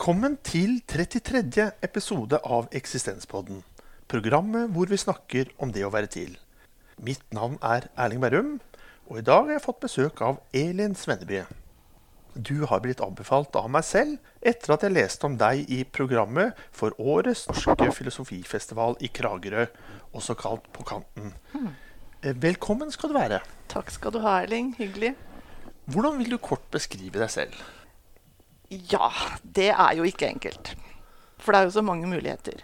Velkommen til 33. episode av Eksistenspodden. Programmet hvor vi snakker om det å være til. Mitt navn er Erling Berrum, og i dag har jeg fått besøk av Elin Svenneby. Du har blitt anbefalt av meg selv etter at jeg leste om deg i programmet for årets norske filosofifestival i Kragerø, også kalt På kanten. Eh, Velkommen skal du være. Takk skal du ha, Erling. Hyggelig. Hvordan vil du kort beskrive deg selv? Ja, det er jo ikke enkelt. For det er jo så mange muligheter.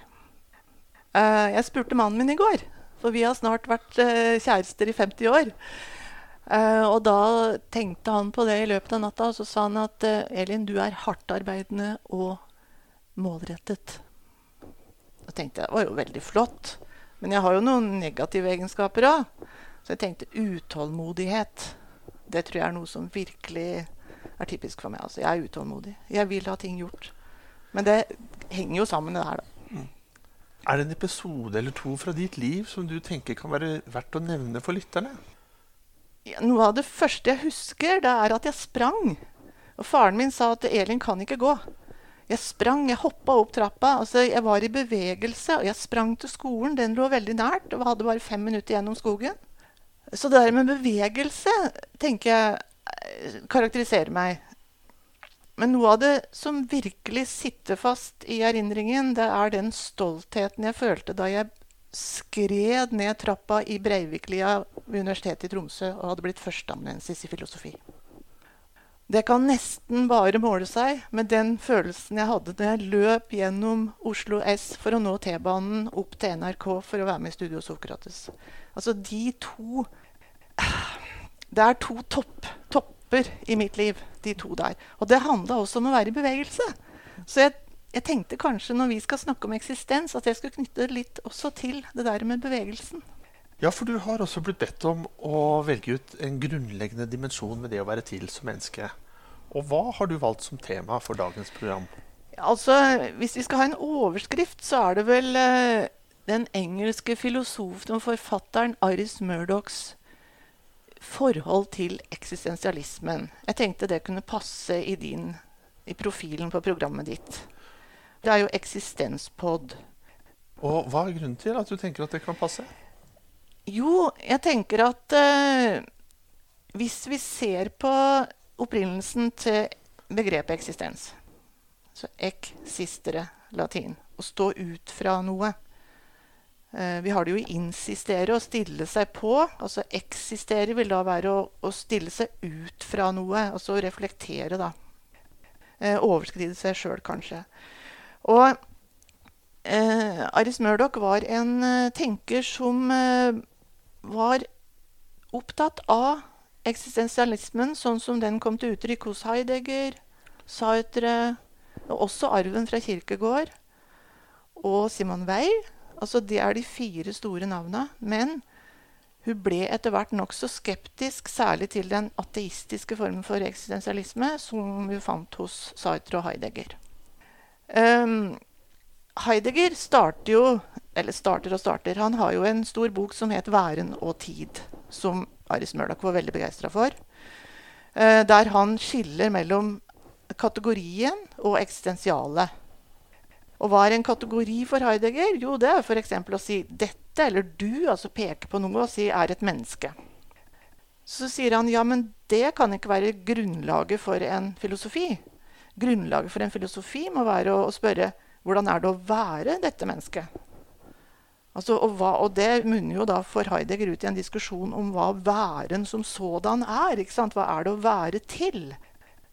Eh, jeg spurte mannen min i går, for vi har snart vært eh, kjærester i 50 år. Eh, og da tenkte han på det i løpet av natta, og så sa han at Elin, du er hardtarbeidende og målrettet. Da tenkte jeg det var jo veldig flott. Men jeg har jo noen negative egenskaper òg. Så jeg tenkte utålmodighet. Det tror jeg er noe som virkelig er typisk for meg. Altså, jeg er utålmodig. Jeg vil ha ting gjort. Men det henger jo sammen, det her, da. Er det en episode eller to fra ditt liv som du tenker kan være verdt å nevne for lytterne? Ja, noe av det første jeg husker, det er at jeg sprang. Og faren min sa at Elin kan ikke gå. Jeg sprang, jeg hoppa opp trappa. altså Jeg var i bevegelse, og jeg sprang til skolen. Den lå veldig nært, og hadde bare fem minutter gjennom skogen. Så det der med bevegelse tenker jeg karakteriserer meg. Men noe av det som virkelig sitter fast i erindringen, det er den stoltheten jeg følte da jeg skred ned trappa i Breiviklia ved Universitetet i Tromsø og hadde blitt førsteamanuensis i filosofi. Det kan nesten bare måle seg med den følelsen jeg hadde da jeg løp gjennom Oslo S for å nå T-banen opp til NRK for å være med i Studio Sokrates. Altså de to Det er to topp, topper i mitt liv, de to der. Og det handla også om å være i bevegelse. Så jeg, jeg tenkte kanskje når vi skal snakke om eksistens, at jeg skulle knytte litt også til det der med bevegelsen. Ja, for du har også blitt bedt om å velge ut en grunnleggende dimensjon med det å være til som menneske. Og hva har du valgt som tema for dagens program? Altså, Hvis vi skal ha en overskrift, så er det vel eh, den engelske filosofen og forfatteren Iris Murdochs forhold til eksistensialismen. Jeg tenkte det kunne passe i, din, i profilen på programmet ditt. Det er jo eksistenspod. Og hva er grunnen til at du tenker at det kan passe? Jo, jeg tenker at uh, hvis vi ser på opprinnelsen til begrepet eksistens Så eksistere, latin. Å stå ut fra noe. Eh, vi har det jo i insistere, å stille seg på. Altså eksistere vil da være å, å stille seg ut fra noe. Altså å reflektere, da. Eh, overskride seg sjøl, kanskje. Og eh, Aris Murdoch var en eh, tenker som var opptatt av eksistensialismen sånn som den kom til uttrykk hos Heidegger, Sartre, og også arven fra Kirkegård og Simon Weil. Altså, det er de fire store navna. Men hun ble etter hvert nokså skeptisk, særlig til den ateistiske formen for eksistensialisme som hun fant hos Sartre og Heidegger. Um, Heidegger starter jo Eller starter og starter. Han har jo en stor bok som het 'Væren og tid', som Aris Murdoch var veldig begeistra for. Uh, der han skiller mellom kategorien og eksistensialet. Og hva er en kategori for Heidegger? Jo, det er f.eks. å si 'dette' eller 'du', altså peke på noe og si 'er et menneske'. Så sier han ja, men det kan ikke være grunnlaget for en filosofi. Grunnlaget for en filosofi må være å, å spørre hvordan er det å være dette mennesket? Altså, og, hva, og, det munner jo da for Heidegger ut i en diskusjon om hva væren som sådan er. ikke sant? Hva er det å være til?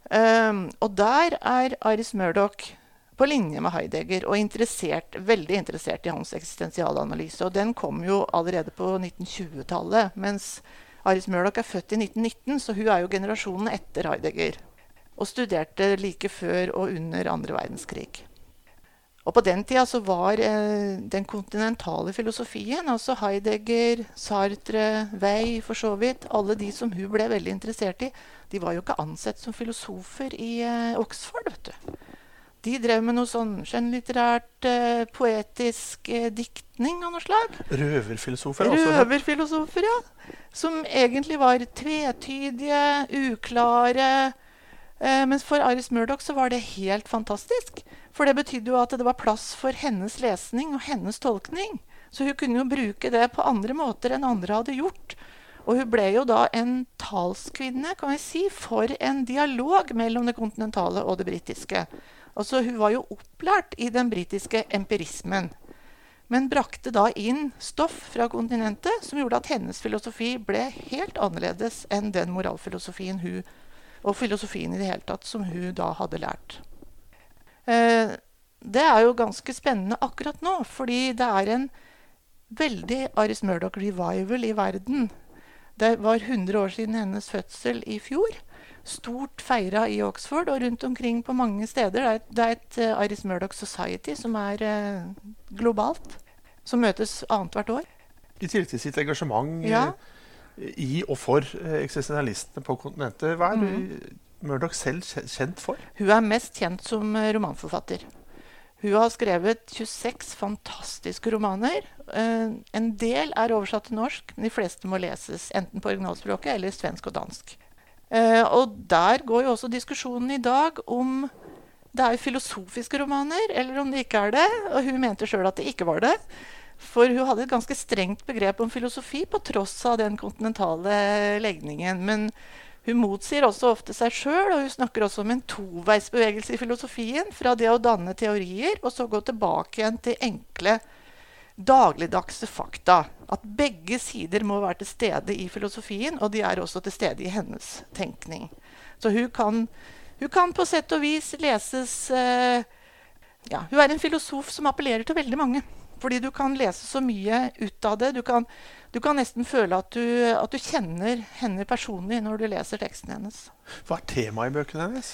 Um, og der er Iris Murdoch på linje med Heidegger og interessert, veldig interessert i hans eksistensialanalyse. Og den kom jo allerede på 1920-tallet. Mens Aris Murdoch er født i 1919, så hun er jo generasjonen etter Heidegger. Og studerte like før og under andre verdenskrig. Og på den tida så var eh, den kontinentale filosofien, altså Heidegger, Sartre, Wei for så vidt, alle de som hun ble veldig interessert i, de var jo ikke ansett som filosofer i eh, Oxford. vet du. De drev med noe sånn skjønnlitterært, eh, poetisk eh, diktning av noe slag. Røverfilosofer? altså. Røverfilosofer, ja. Som egentlig var tvetydige, uklare. Eh, mens for Iris Murdoch så var det helt fantastisk. For det betydde jo at det var plass for hennes lesning og hennes tolkning. Så hun kunne jo bruke det på andre måter enn andre hadde gjort. Og hun ble jo da en talskvinne kan vi si, for en dialog mellom det kontinentale og det britiske. Altså, hun var jo opplært i den britiske empirismen. Men brakte da inn stoff fra kontinentet som gjorde at hennes filosofi ble helt annerledes enn den moralfilosofien hun og filosofien i det hele tatt som hun da hadde lært. Eh, det er jo ganske spennende akkurat nå, fordi det er en veldig Aris Murdoch revival i verden. Det var 100 år siden hennes fødsel i fjor. Stort feira i Oxford og rundt omkring på mange steder. Det er et, det er et uh, Iris Murdoch Society som er uh, globalt. Som møtes annethvert år. I tillegg til sitt engasjement Ja. uh, i og for eksistensialistene på kontinentet, hva er mm. Murdoch selv kjent for? Hun er mest kjent som romanforfatter. Hun har skrevet 26 fantastiske romaner. En del er oversatt til norsk, men de fleste må leses enten på originalspråket eller svensk og dansk. Eh, og der går jo også diskusjonen i dag om det er filosofiske romaner, eller om det ikke er det. Og hun mente sjøl at det ikke var det. For hun hadde et ganske strengt begrep om filosofi på tross av den kontinentale legningen. Men hun motsier også ofte seg sjøl, og hun snakker også om en toveisbevegelse i filosofien. Fra det å danne teorier, og så gå tilbake igjen til enkle, dagligdagse fakta. At begge sider må være til stede i filosofien, og de er også til stede i hennes tenkning. Så hun kan, hun kan på sett og vis leses eh, ja, Hun er en filosof som appellerer til veldig mange. Fordi du kan lese så mye ut av det. Du kan, du kan nesten føle at du, at du kjenner henne personlig når du leser teksten hennes. Hva er temaet i bøkene hennes?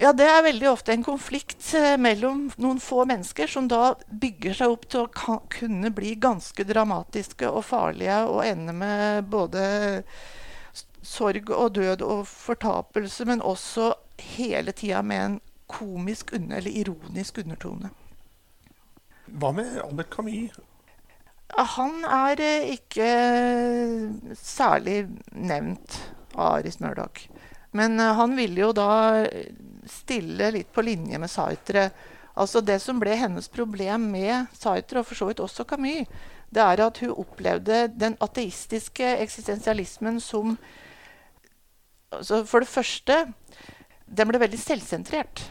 Ja, Det er veldig ofte en konflikt eh, mellom noen få mennesker som da bygger seg opp til å kunne bli ganske dramatiske og farlige og ende med både sorg og død og fortapelse, men også hele tida med en komisk under, eller ironisk undertone. Hva med Albert Camus? Han er eh, ikke eh, særlig nevnt av Aris Murdoch. Men han ville jo da stille litt på linje med Sartre. Altså Det som ble hennes problem med Sartre, og for så vidt også Camus, det er at hun opplevde den ateistiske eksistensialismen som altså For det første Den ble veldig selvsentrert.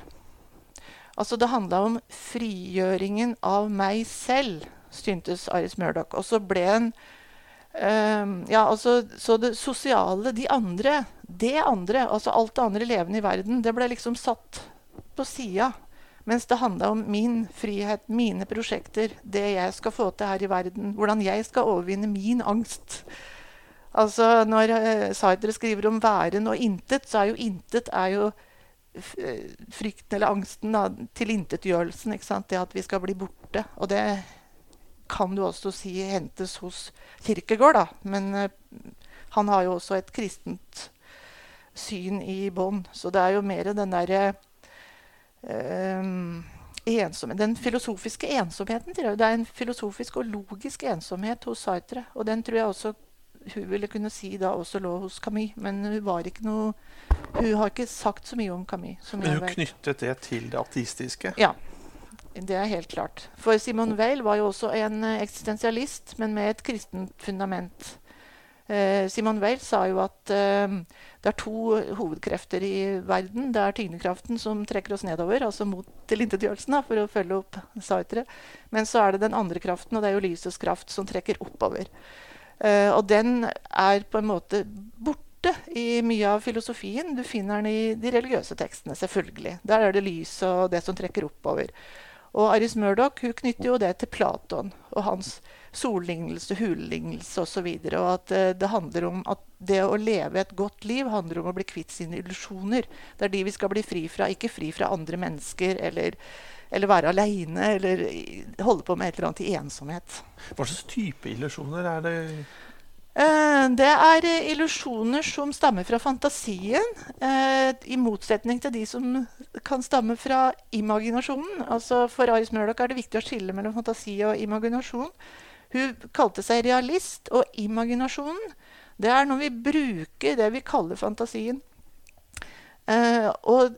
Altså Det handla om frigjøringen av meg selv, syntes Aris Murdoch. Og så ble en ehm, ja, altså, Så det sosiale, de andre, det andre, altså alt det andre levende i verden, det ble liksom satt på sida. Mens det handla om min frihet, mine prosjekter, det jeg skal få til her i verden. Hvordan jeg skal overvinne min angst. Altså, Når uh, Sartre skriver om væren og intet, så er jo intet er jo eh, frykten eller angsten, tilintetgjørelsen. Det at vi skal bli borte. Og det kan du også si hentes hos Kirkegård, da. Men eh, han har jo også et kristent syn i bånn. Så det er jo mer den derre um, Den filosofiske ensomheten. tror jeg. Det er en filosofisk og logisk ensomhet hos Sartre. Og den tror jeg også hun ville kunne si da også lå hos Camus. Men hun var ikke noe Hun har ikke sagt så mye om. Som Men hun knyttet det til det ateistiske. Ja, det er helt klart. For Simon Weil var jo også en eh, eksistensialist, men med et kristent fundament. Eh, Simon Weil sa jo at eh, det er to hovedkrefter i verden. Det er tyngdekraften som trekker oss nedover, altså mot tilintetgjørelsen, for å følge opp Sartre. Men så er det den andre kraften, og det er jo lysets kraft, som trekker oppover. Og den er på en måte borte i mye av filosofien. Du finner den i de religiøse tekstene, selvfølgelig. Der er det lyset og det som trekker oppover. Og Aris Murdoch hun knytter jo det til Platon og hans sollignelse, hulelignelse osv. Og, og at eh, det handler om at det å leve et godt liv handler om å bli kvitt sine illusjoner. Det er de vi skal bli fri fra, ikke fri fra andre mennesker eller, eller være aleine eller holde på med et eller annet i ensomhet. Hva slags type illusjoner er det? Eh, Det er eh, illusjoner som stammer fra fantasien, eh, i motsetning til de som kan stamme fra imaginasjonen. Altså For Aris Murdoch er det viktig å skille mellom fantasi og imaginasjon. Hun kalte seg realist, og imaginasjonen det er når vi bruker det vi kaller fantasien, og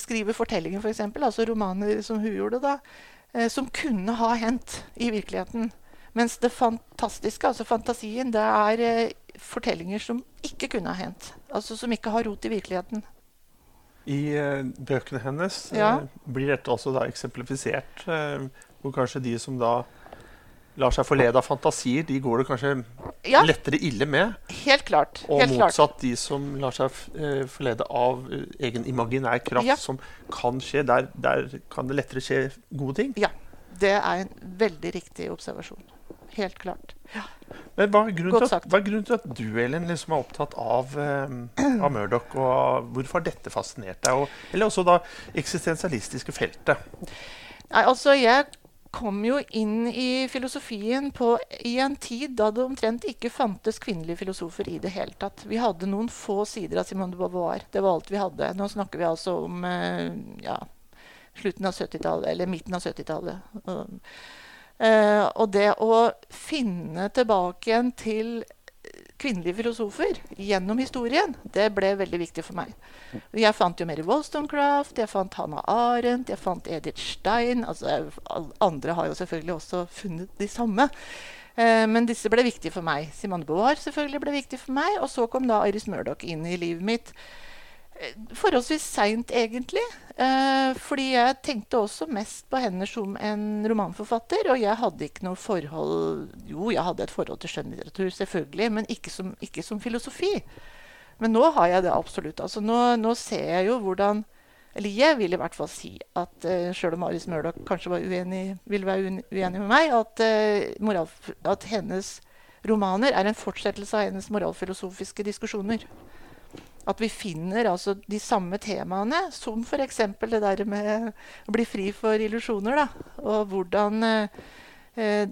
skriver fortellinger, f.eks., for altså romaner som hun gjorde, da, som kunne ha hendt i virkeligheten. Mens det fantastiske, altså fantasien, det er eh, fortellinger som ikke kunne ha hendt. Altså som ikke har rot i virkeligheten. I eh, bøkene hennes Ja. eh, blir dette også da eksemplifisert. Eh, hvor kanskje de som da lar seg forlede av fantasier, de går det kanskje Ja, lettere ille med. helt klart. Og helt klart. motsatt de som lar seg uh, forlede av egen imaginær kraft, Ja. som kan skje. Der, der kan det lettere skje gode ting. Ja. Det er en veldig riktig observasjon. Helt klart. Men hva er grunnen, Godt til at, sagt. hva er grunnen til at du Elin, liksom er opptatt av, uh, av Murdoch? Og hvorfor har dette fascinert deg? Og, eller også da eksistensialistiske feltet. Nei, altså, jeg kom jo inn i filosofien på, i en tid da det omtrent ikke fantes kvinnelige filosofer i det hele tatt. Vi hadde noen få sider av Simone de Beauvoir. Det var alt vi hadde. Nå snakker vi altså om eh, ja, slutten av 70-tallet, eller midten av 70-tallet. Og, eh, og det å finne tilbake igjen til kvinnelige filosofer gjennom historien, det ble veldig viktig for meg. Jeg fant jo Mary Wollstonecraft, jeg fant Hannah Arendt, jeg fant Edith Stein. altså Andre har jo selvfølgelig også funnet de samme. Eh, men disse ble viktige for meg. Simone Beauvoir selvfølgelig ble viktig for meg. Og så kom da Iris Murdoch inn i livet mitt. Eh, Forholdsvis seint, egentlig. Eh, fordi jeg tenkte også mest på henne som en romanforfatter. Og jeg hadde ikke noe forhold Jo, jeg hadde et forhold til skjønnlitteratur, selvfølgelig, men ikke som, ikke som filosofi. Men nå har jeg det absolutt. Altså, nå, nå ser jeg jo hvordan Eller jeg vil i hvert fall si at uh, sjøl om Aris Murdoch kanskje var uenig, vil være uenig med meg, at, eh, moral, at hennes romaner er en fortsettelse av hennes moralfilosofiske diskusjoner. At vi finner altså de samme temaene, som f.eks. det der med å bli fri for illusjoner. Og hvordan eh, eh,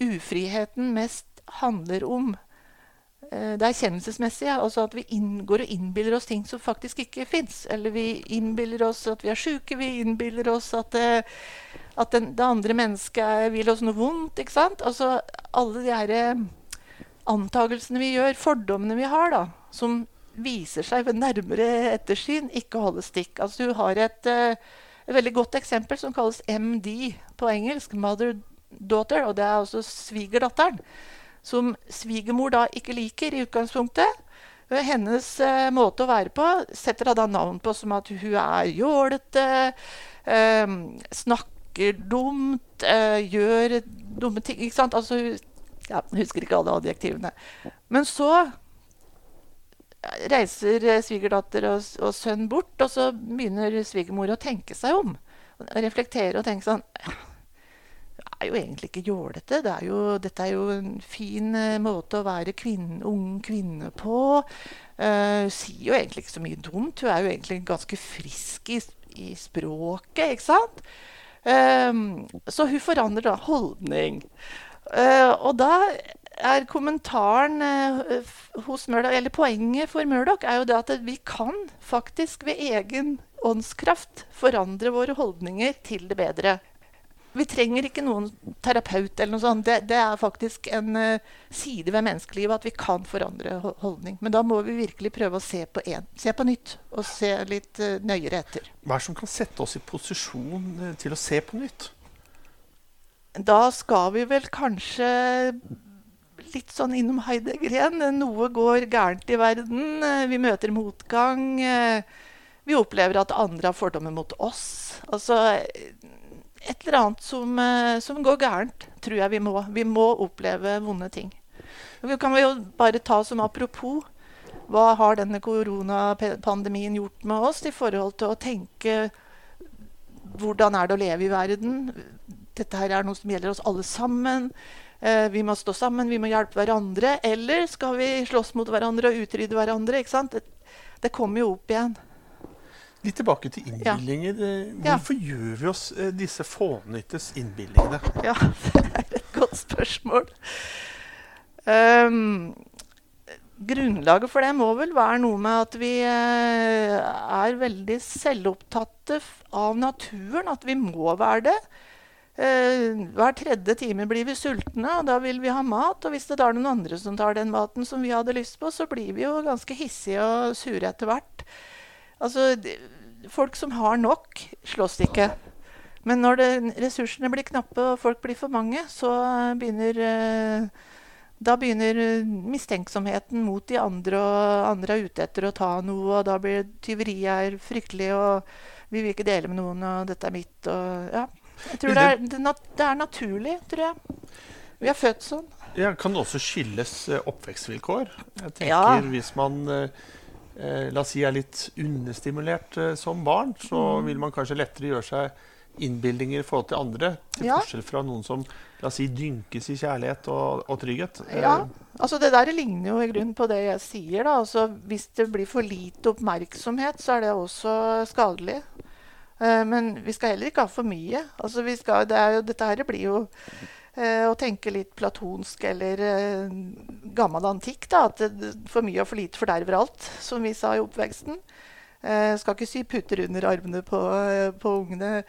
ufriheten mest handler om eh, det erkjennelsesmessige. Altså at vi inngår og innbiller oss ting som faktisk ikke fins. Eller vi innbiller oss at vi er sjuke, vi innbiller oss at, eh, at den, det andre mennesket vil oss noe vondt. ikke sant? Altså alle de her antagelsene vi gjør, fordommene vi har, da, som viser seg ved nærmere ettersyn ikke holde stikk. Altså Du har et, eh, et veldig godt eksempel som kalles MD på engelsk. Mother daughter. Og det er altså svigerdatteren. Som svigermor da ikke liker i utgangspunktet. Eh, Hennes uh, måte å være på setter hun da navn på som at hun er jålete, uh, snakker dumt, uh, gjør dumme ting. Ikke sant? Altså, ja, jeg husker ikke alle adjektivene. Men så reiser eh, svigerdatter og, og sønn bort, og så begynner svigermor å tenke seg om. Og Reflektere og tenke sånn «Ja, Det er jo egentlig ikke jålete. Det dette er jo en fin eh, måte å være kvinne, ung kvinne på. Uh, sier jo egentlig ikke så mye dumt. Hun er jo egentlig ganske frisk i, i språket, ikke sant? Um, så hun forandrer da holdning. Eh, og da er kommentaren eh, hos Murdoch, eller Poenget for Murdoch er jo det at vi kan faktisk ved egen åndskraft forandre våre holdninger til det bedre. Vi trenger ikke noen terapeut eller noe sånt. Det, det er faktisk en eh, side ved menneskelivet at vi kan forandre holdning. Men da må vi virkelig prøve å se på, en, se på nytt og se litt nøyere etter. Hva er det som kan sette oss i posisjon til å se på nytt? Da skal vi vel kanskje litt sånn innom Heidegger igjen. Noe går gærent i verden. Vi møter motgang. Vi opplever at andre har fordommer mot oss. Altså et eller annet som, som går gærent, tror jeg vi må. Vi må oppleve vonde ting. Vi kan jo bare ta som apropos hva har denne koronapandemien gjort med oss i forhold til å tenke hvordan er det å leve i verden? Dette her er noe som gjelder oss alle sammen. Eh, vi må stå sammen, vi må hjelpe hverandre. Eller skal vi slåss mot hverandre og utrydde hverandre? ikke sant? Det, det kommer jo opp igjen. Litt tilbake til innbillinger. Eh, Ja. Hvorfor gjør vi oss eh, disse fånyttes innbillingene? Ja, det er et godt spørsmål. Um, grunnlaget for det må vel være noe med at vi er veldig selvopptatte av naturen. At vi må være det. Eh, hver tredje time blir vi sultne, og da vil vi ha mat. Og hvis det er noen andre som tar den maten som vi hadde lyst på, så blir vi jo ganske hissige og sure etter hvert. Altså, folk som har nok, slåss ikke. Men når det, ressursene blir knappe og folk blir for mange, så begynner eh, da begynner mistenksomheten mot de andre, og andre er ute etter å ta noe. Og da blir tyveriet fryktelig, og vi vil ikke dele med noen, og dette er mitt. Og, ja. Jeg tror det er, det er, naturlig, tror jeg. Vi er født sånn. Ja, kan det også skyldes eh, oppvekstvilkår? Jeg tenker ja. Hvis man eh, eh, la oss si er litt understimulert eh, som barn, så mm. vil man kanskje lettere gjøre seg innbildinger i forhold til andre. Til ja. forskjell fra noen som la oss si, dynkes i kjærlighet og, og trygghet. Ja, altså Det der ligner jo i grunnen på det jeg sier. da, altså Hvis det blir for lite oppmerksomhet, så er det også skadelig. Uh, men vi skal heller ikke ha for mye. Altså skal, det jo, Dette her blir jo uh, å tenke litt platonsk eller uh, gammel antikk. da, At for mye og for lite forderver alt, som vi sa i oppveksten. Skal ikke sy putter under armene på, på ungene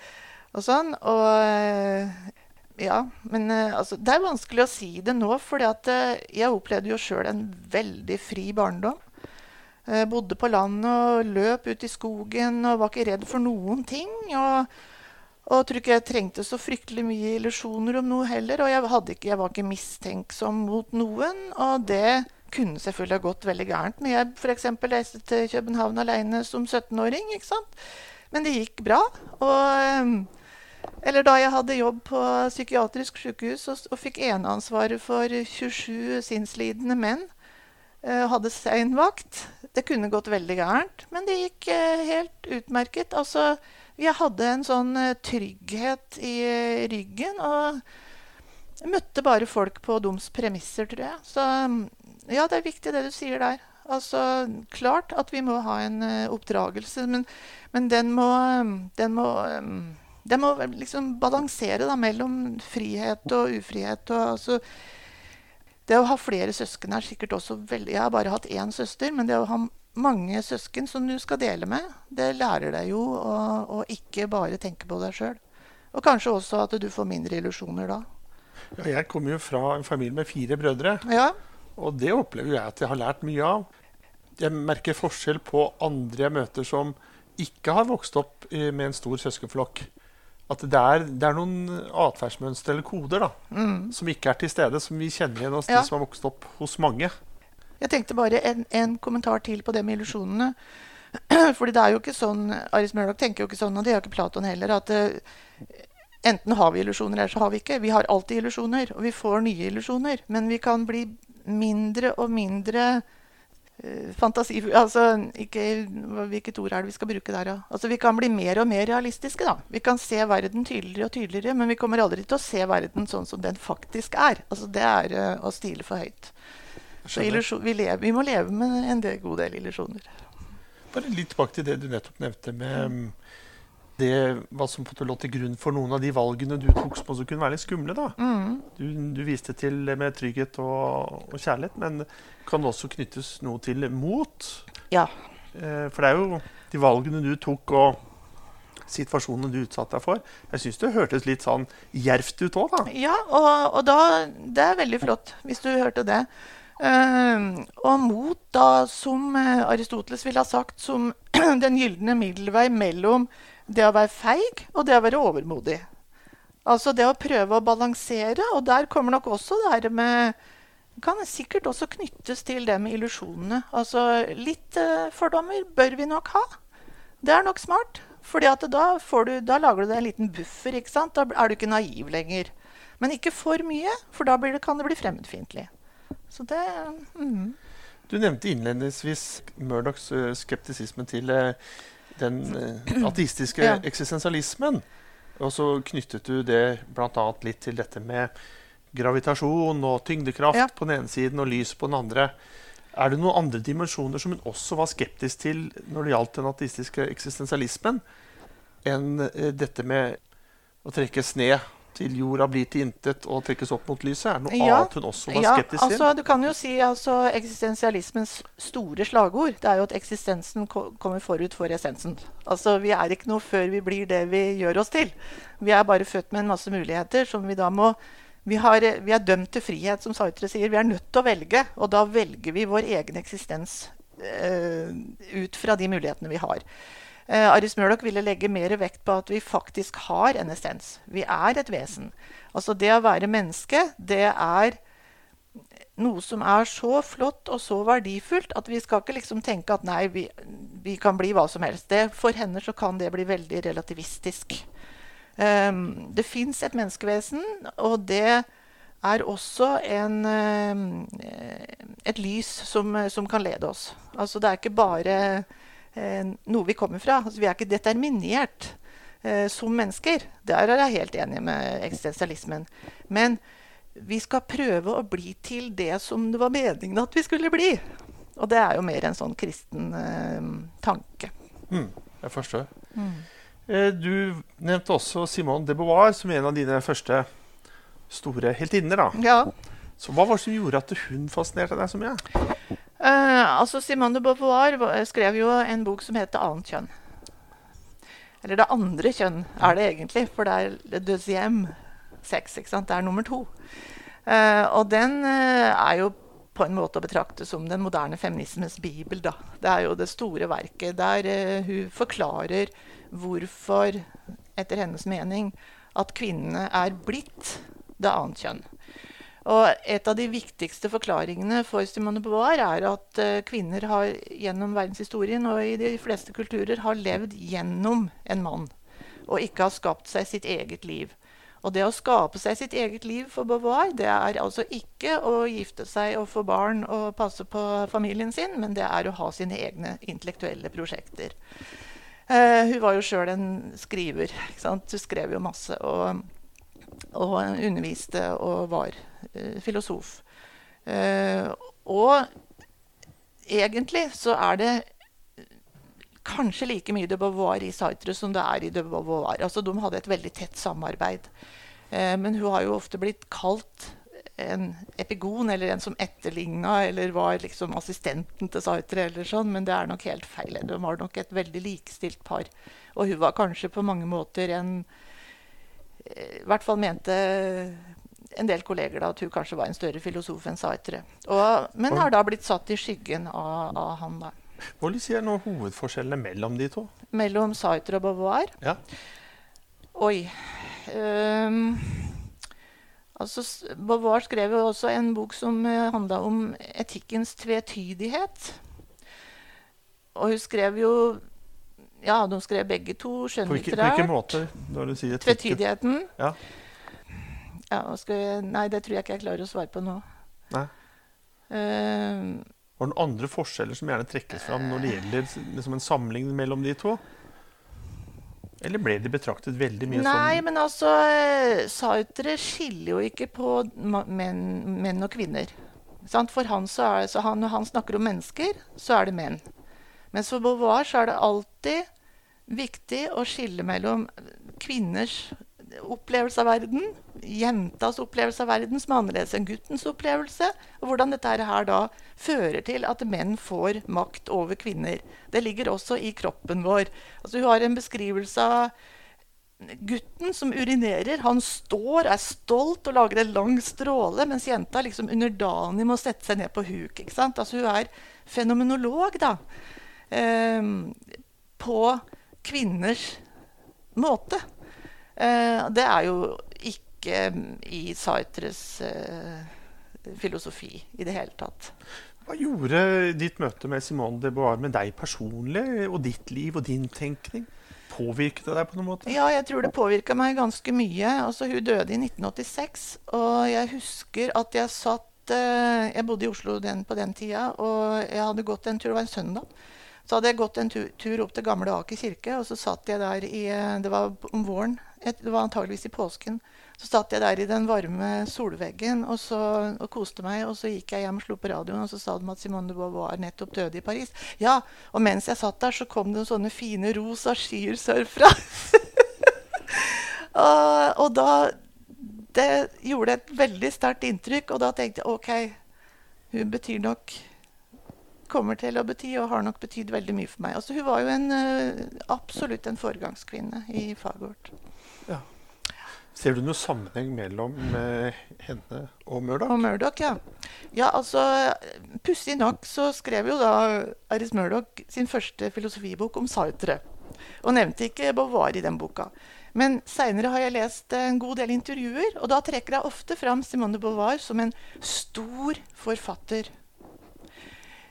og sånn. Og ja, men altså, det er vanskelig å si det nå, for jeg opplevde jo sjøl en veldig fri barndom. Jeg bodde på landet og løp ut i skogen og var ikke redd for noen ting. Og, og tror ikke jeg trengte så fryktelig mye illusjoner om noe heller. Og jeg, ikke, jeg, var ikke mistenksom mot noen. Og det kunne selvfølgelig ha gått veldig gærent når jeg f.eks. reiste til København alene som 17-åring. ikke sant? Men det gikk bra. Og, eller da jeg hadde jobb på psykiatrisk sykehus og, og fikk eneansvaret for 27 sinnslidende menn. Uh, hadde seinvakt. Det kunne gått veldig gærent, men det gikk uh, helt utmerket. Altså, jeg hadde en sånn uh, trygghet i ryggen. Og møtte bare folk på dums premisser, tror jeg. Så ja, det er viktig det du sier der. Altså, klart at vi må ha en oppdragelse, men, men den må, den må um, den må liksom balansere da, mellom frihet og ufrihet. Og, altså, det å ha flere søsken er sikkert også veldig Jeg har bare hatt én søster, men det å ha mange søsken som du skal dele med, det lærer deg jo å, å ikke bare tenke på deg sjøl. Og kanskje også at du får mindre illusjoner da. Ja, jeg kommer jo fra en familie med fire brødre. Ja. Og det opplever jeg at jeg har lært mye av. Jeg merker forskjell på andre jeg møter som ikke har vokst opp med en stor søskenflokk at det er, det er noen atferdsmønstre eller koder da, mm. som ikke er til stede, som vi kjenner igjen hos ja. de som har vokst opp hos mange. Jeg tenkte bare en, en kommentar til på det med illusjonene. Fordi det er jo ikke sånn Aris Murdoch tenker jo ikke sånn, og det gjør ikke Platon heller, at uh, enten har vi illusjoner, eller så har vi ikke. Vi har alltid illusjoner, og vi får nye illusjoner. Men vi kan bli mindre og mindre fantasi Altså ikke, Hvilket ord er det vi skal bruke der, da? Altså, vi kan bli mer og mer realistiske. da. Vi kan se verden tydeligere og tydeligere, men vi kommer aldri til å se verden sånn som den faktisk er. Altså, Det er uh, å stile for høyt. Så vi, lever, vi, må leve med en del, god del illusjoner. Bare litt tilbake til det du nettopp nevnte med mm det, hva som lå til grunn for noen av de valgene du tok som også kunne være litt skumle. da. Mm. Du, du, viste til med trygghet og, og, kjærlighet, men kan det også knyttes noe til mot? Ja. Eh, for det er jo de valgene du tok og situasjonene du utsatte deg for. Jeg syns det hørtes litt sånn gjervt ut òg, da. Ja, og, og da, det er veldig flott hvis du hørte det. Uh, og mot, da, som eh, Aristoteles ville ha sagt, som den gylne middelvei mellom det å være feig og det å være overmodig. Altså det å prøve å balansere. Og der kommer nok også det her med Kan sikkert også knyttes til det med illusjonene. Altså litt uh, fordommer bør vi nok ha. Det er nok smart. Fordi da, da lager du deg en liten buffer. ikke sant? Da er du ikke naiv lenger. Men ikke for mye, for da det, kan det bli fremmedfiendtlig. Så det mm. Du nevnte innledningsvis Murdochs uh, skeptisisme til uh, den uh, ateistiske ja. eksistensialismen. Og så knyttet du det bl.a. litt til dette med gravitasjon og tyngdekraft ja. på den ene siden og lys på den andre. Er det noen andre dimensjoner som hun også var skeptisk til når det gjaldt den ateistiske eksistensialismen, enn uh, dette med å trekkes ned til jorda blir til intet og trekkes opp mot lyset? Er det noe Ja. annet hun også var Ja, skeptisk til? altså, du kan jo si altså, eksistensialismens store slagord det er jo at eksistensen ko kommer forut for essensen. Altså, Vi er ikke noe før vi blir det vi gjør oss til. Vi er bare født med en masse muligheter som vi da må vi, har, vi er dømt til frihet, som Sartre sier. Vi er nødt til å velge, og da velger vi vår egen eksistens øh, ut fra de mulighetene vi har. Eh, Aris Murdoch ville legge mer vekt på at vi faktisk har en essens. Vi er et vesen. Altså det å være menneske, det er noe som er så flott og så verdifullt at vi skal ikke liksom tenke at nei, vi, vi kan bli hva som helst. Det, for henne så kan det bli veldig relativistisk. Um, det fins et menneskevesen, og det er også en, um, et lys som, som kan lede oss. Altså det er ikke bare noe vi kommer fra. Altså, vi er ikke determinert eh, som mennesker. Der er jeg helt enig med eksistensialismen. Men vi skal prøve å bli til det som det var meningen at vi skulle bli. Og det er jo mer en sånn kristen eh, tanke. Mm, jeg forstår. Eh, Du nevnte også Simone de Beauvoir som en av dine første store heltinner. Ja. Så Hva var det som gjorde at hun fascinerte deg så mye? Eh, altså Simone de Beauvoir skrev jo en bok som heter 'Annet kjønn'. Eller 'Det andre kjønn' er det egentlig, for det er le deuxième sex. ikke sant? Det er nummer to. Uh, og den uh, er jo på en måte å betrakte som den moderne feminismens bibel. da. Det er jo det store verket der eh, hun forklarer hvorfor, etter hennes mening, at kvinnene er blitt det annet kjønn. Og et av de viktigste forklaringene for Simone Beauvoir er at eh, kvinner har gjennom verdenshistorien og i de fleste kulturer har levd gjennom en mann, og ikke har skapt seg sitt eget liv. Og det å skape seg sitt eget liv for Beauvoir, det er altså ikke å gifte seg og få barn og passe på familien sin, men det er å ha sine egne intellektuelle prosjekter. Uh, hun var jo sjøl en skriver. Ikke sant? Hun skrev jo masse og, og underviste og var filosof. Eh, og egentlig så er det kanskje like mye de Beauvoir i Sartre som det er i de Beauvoir. Altså, de hadde et veldig tett samarbeid. Eh, men hun har jo ofte blitt kalt en epigon, eller en som etterligna, eller var liksom assistenten til Sartre, eller sånn, men det er nok helt feil. De var nok et veldig likestilt par. Og hun var kanskje på mange måter en eh, I hvert fall mente en del kolleger da, at hun kanskje var en større filosof enn Saitre. Og, men har da blitt satt i skyggen av, av han, da. Hva vil du si er noen hovedforskjellene mellom de to? Mellom Saitre og Beauvoir. Ja. Oi. Um, altså, Beauvoir skrev jo også en bok som uh, handla om etikkens tvetydighet. Og hun skrev jo Ja, de skrev begge to skjønnlitterært. på hvilken måte? Når du sier? Tvetydigheten. Ja. Ja, jeg, nei, det tror jeg ikke jeg klarer å svare på nå. Nei. Uh, Var det noen andre forskjeller som gjerne trekkes fram når det gjelder liksom en sammenligning mellom de to? Eller ble de betraktet veldig mye Nei, som men altså eh, skiller jo ikke på menn, menn og kvinner. Sant? For han så er så han, Når han snakker om mennesker, så er det menn. Mens for Beauvoir så er det alltid viktig å skille mellom kvinners opplevelse av verden, jentas opplevelse av verden, som er annerledes enn guttens opplevelse, og hvordan dette her da fører til at menn får makt over kvinner. Det ligger også i kroppen vår. Altså, hun har en beskrivelse av gutten som urinerer. Han står, er stolt og lager en lang stråle, mens jenta liksom underdanig må sette seg ned på huk. ikke sant? Altså, hun er fenomenolog, da. Ehm, på kvinners måte. Eh, det er jo ikke mm, i Sartres eh, filosofi i det hele tatt. Hva gjorde ditt møte med Simone de Beauvoir med deg personlig, og ditt liv og din tenkning? Påvirket det deg på noen måte? Ja, jeg tror det påvirka meg ganske mye. Altså, hun døde i 1986, og jeg husker at jeg satt eh, Jeg bodde i Oslo den, på den tida, og jeg hadde gått en tur, det var en søndag. Så hadde jeg gått en tur, opp til Gamle Aker kirke, og så satt jeg der i eh, Det var om våren, et- det var antageligvis i påsken. Så satt jeg der i den varme solveggen og, så, og koste meg. Og så gikk jeg hjem og slo på radioen, og så sa de at Simone de Beauvoir nettopp døde i Paris. Ja, og mens jeg satt der, så kom det sånne fine rosa skyer sørfra. og, og da, det gjorde et veldig sterkt inntrykk, og da tenkte jeg OK, hun betyr nok Kommer til å bety og har nok betydd veldig mye for meg. Altså, hun var jo en, uh, absolutt en foregangskvinne i faget vårt. Ja. Ser du noen sammenheng mellom uh, henne og Murdoch? Og Murdoch, ja. Ja, altså, Pussig nok så skrev jo da Aris Murdoch sin første filosofibok om Sartre. Og nevnte ikke Beauvoir i den boka. Men seinere har jeg lest en god del intervjuer, og da trekker jeg ofte fram Simone de Beauvoir som en stor forfatter.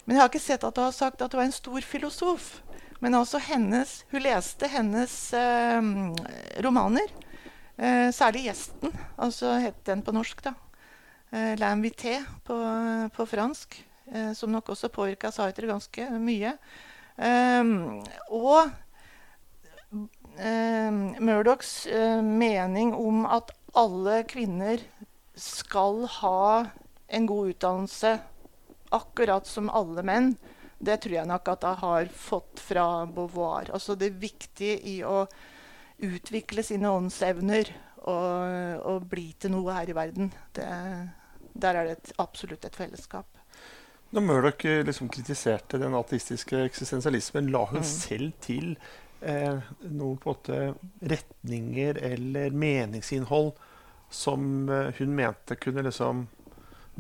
Men jeg har ikke sett at hun har sagt at hun er en stor filosof. Men altså hennes, hun leste hennes eh, romaner. Eh, særlig 'Gjesten', altså het den på norsk. da. Eh, 'L'invité' på, på fransk. Eh, som nok også påvirka Sartre ganske mye. Eh, og eh, Murdochs eh, mening om at alle kvinner skal ha en god utdannelse, akkurat som alle menn, det tror jeg nok at jeg har fått fra Beauvoir. Altså det viktige i å utvikle sine åndsevner og, og bli til noe her i verden. Det, der er det et, absolutt et fellesskap. Når Murdoch eh, liksom kritiserte den ateistiske eksistensialismen, la hun mm. selv til eh, noen på en måte retninger eller meningsinnhold som eh, hun mente kunne liksom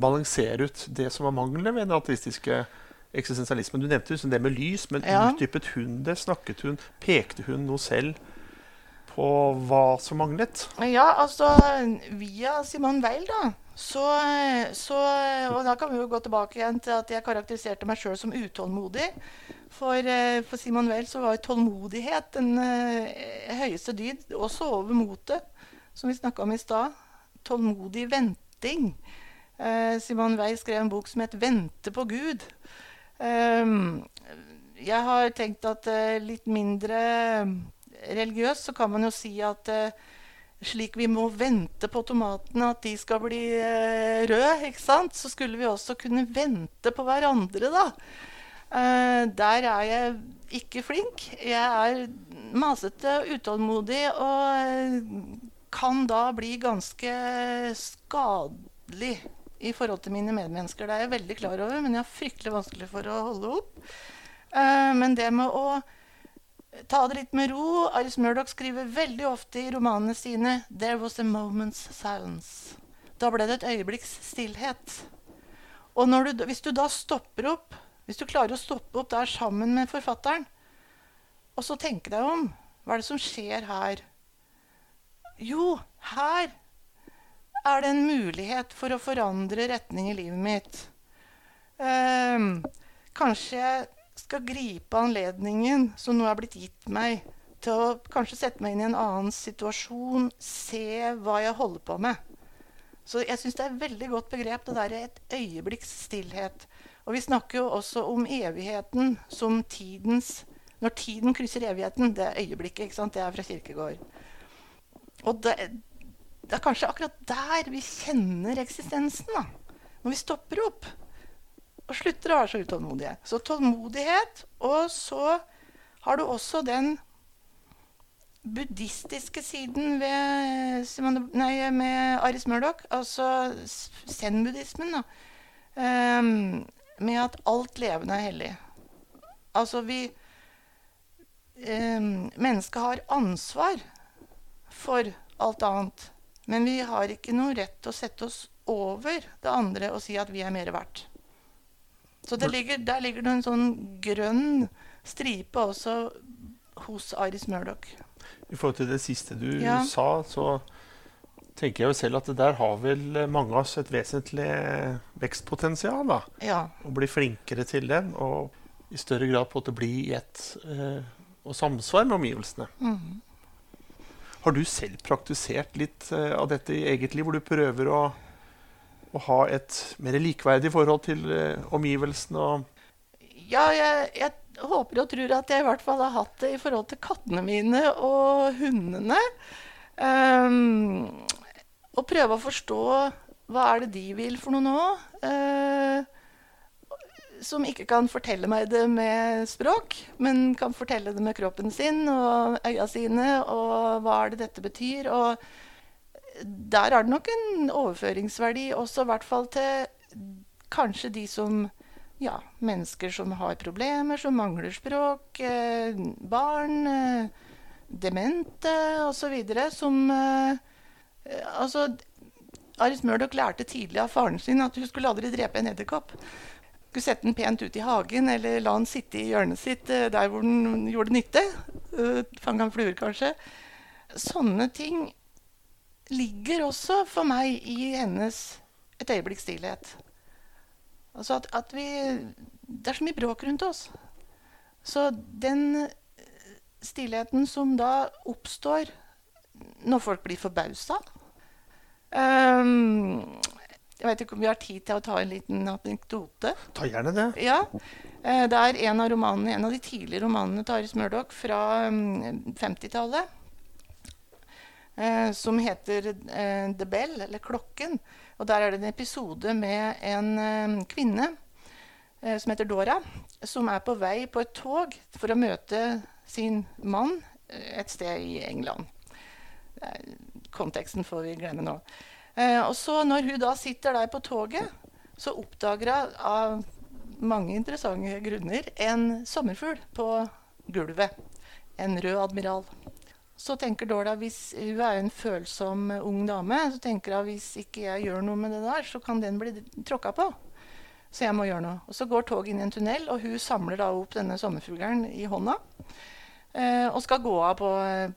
balansere ut det som var manglene ved den ateistiske eksistensialismen. Du nevnte liksom det med lys, men ja. utdypet hun det? Snakket hun? Pekte hun noe selv på hva som manglet? Ja, altså via Simone Weil, da. Så, så, og da kan vi jo gå tilbake igjen til at jeg karakteriserte meg sjøl som utålmodig. For, eh, for Simon Weil så var tålmodighet den uh, høyeste dyd, også over motet, som vi snakka om i stad. Tålmodig venting. Uh, Simon Weil skrev en bok som het 'Vente på Gud'. Um, jeg har tenkt at uh, litt mindre religiøst så kan man jo si at slik vi må vente på tomatene at de skal bli røde, ikke sant? så skulle vi også kunne vente på hverandre, da. Der er jeg ikke flink. Jeg er masete, utålmodig og eh, kan da bli ganske skadelig i forhold til mine medmennesker. Det er jeg veldig klar over, men jeg har fryktelig vanskelig for å holde opp. Uh, men det med å ta det litt med ro Aris Murdoch skriver veldig ofte i romanene sine 'There was a moment's silence'. Da ble det et øyeblikks stillhet. Og du, hvis du da stopper opp hvis du klarer å stoppe opp der sammen med forfatteren, og så tenke deg om Hva er det som skjer her? Jo, her er det en mulighet for å forandre retning i livet mitt. Um, kanskje jeg skal gripe anledningen som nå er blitt gitt meg, til å kanskje sette meg inn i en annen situasjon, se hva jeg holder på med. Så jeg syns det er et veldig godt begrep, det der et øyeblikks stillhet. Og vi snakker jo også om evigheten som tidens Når tiden krysser evigheten, det er øyeblikket. ikke sant? Det er fra Kirkegård. Og det, det, er kanskje akkurat der vi kjenner eksistensen. da. Når vi stopper opp og slutter å være så utålmodige. Så tålmodighet. Og så har du også den buddhistiske siden ved, nei, med Aris Murdoch, altså zen-buddhismen. Um, med at alt levende er hellig. Altså vi um, Mennesket har ansvar for alt annet. Men vi har ikke noe rett til å sette oss over det andre og si at vi er mer verdt. Så ligger, der ligger det en sånn grønn stripe også hos Iris Murdoch. I forhold til det siste du ja. sa, så tenker jeg jo selv at der har vel mange av oss et vesentlig vekstpotensial. da. Ja. Å bli flinkere til den, og i større grad på å bli i ett eh, og samsvar med omgivelsene. Mm. Har du selv praktisert litt eh, av dette i eget liv, hvor du prøver å, å ha et mer likeverdig forhold til omgivelsene og ja, jeg, jeg, håper og tror at jeg i hvert fall har hatt det i forhold til kattene mine og hundene. Um, og prøve å forstå hva er det de vil for noe nå. Eh, som ikke kan fortelle meg det med språk, men kan fortelle det med kroppen sin og øya sine. Og hva er det dette betyr? Og der er det nok en overføringsverdi også, i hvert fall til kanskje de som ja, mennesker som har problemer, som mangler språk, eh, barn, eh, demente osv. Som eh, Altså, Aris Murdoch lærte tidlig av faren sin at hun skulle aldri drepe en edderkopp. Skulle sette den pent ut i hagen, eller la den sitte i hjørnet sitt eh, der hvor den gjorde nytte. Uh, Fanga fluer, kanskje. Sånne ting ligger også for meg i hennes Et øyeblikks stillhet. Altså at, at, vi Det er så mye bråk rundt oss. Så den stillheten som da oppstår når folk blir forbausa um, Jeg vet ikke om vi har tid til å ta en liten anekdote? Ta gjerne det. Ja. Uh, det er en av, romanene, en av de tidlige romanene til Ari Murdoch fra um, 50-tallet. Uh, som heter uh, The Bell, eller Klokken. Og der er det en episode med en uh, kvinne som heter Dora, som er på vei på et tog for å møte sin mann et sted i England. konteksten får vi glemme nå. Og så når hun da sitter der på toget, så oppdager hun av mange interessante grunner en sommerfugl på gulvet. En rød admiral. Så tenker Dora, hvis Hun er en følsom ung dame. Så tenker hun hvis ikke jeg gjør noe med det der, så kan den bli tråkka på. Så jeg må gjøre noe. Og Så går toget inn i en tunnel, og hun samler da opp denne sommerfuglen i hånda. Eh, og skal gå av på,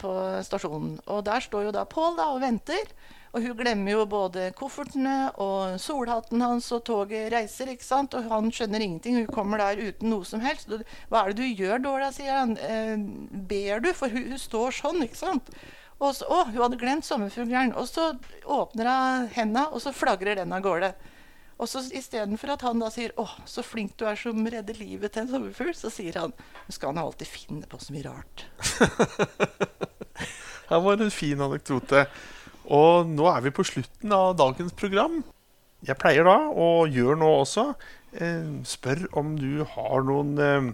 på, stasjonen. Og der står jo da Pål og venter. Og hun glemmer jo både koffertene og solhatten hans, og toget reiser. ikke sant? Og han skjønner ingenting. Hun kommer der uten noe som helst. Hva er det du gjør, Dora, sier han. Eh, ber du? For hun, hun, står sånn, ikke sant? Og så, å, hun hadde glemt sommerfuglen. Og så åpner hun henda, og så flagrer den av gårde. Og så Istedenfor at han da sier 'Å, så flink du er som redder livet til en sommerfugl', så sier han skal han alltid finne på så mye rart'. Her var en fin anekdote. Og nå er vi på slutten av dagens program. Jeg pleier da, og gjør nå også, eh, spør om du har noen eh,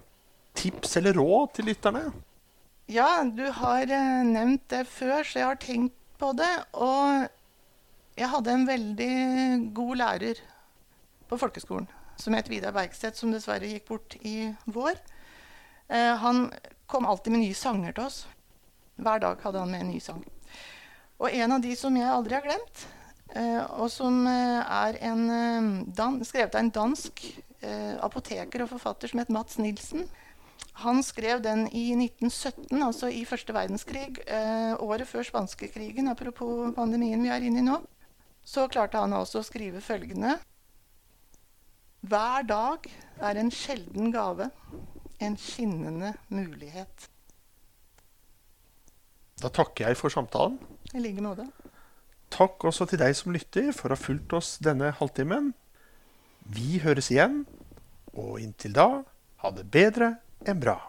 tips eller råd til lytterne. Ja, du har eh, nevnt det før, så jeg har tenkt på det. Og jeg hadde en veldig god lærer på folkeskolen som het Vidar Bergstedt, som dessverre gikk bort i vår. Eh, han kom alltid med nye sanger til oss. Hver dag hadde han med en ny sang. Og en av de som jeg aldri har glemt, eh, og som eh, er en, dan, skrevet av en dansk apoteker og forfatter som het Mats Nilsen. Han skrev den i 1917, altså i første verdenskrig, året før spanskekrigen. Apropos pandemien vi er inne i nå. Så klarte han også å skrive følgende Hver dag er en sjelden gave, en skinnende mulighet. Da takker jeg for samtalen. I like måte. Takk også til deg som lytter for å ha fulgt oss denne halvtimen. Vi høres igjen, og inntil da ha det bedre enn bra.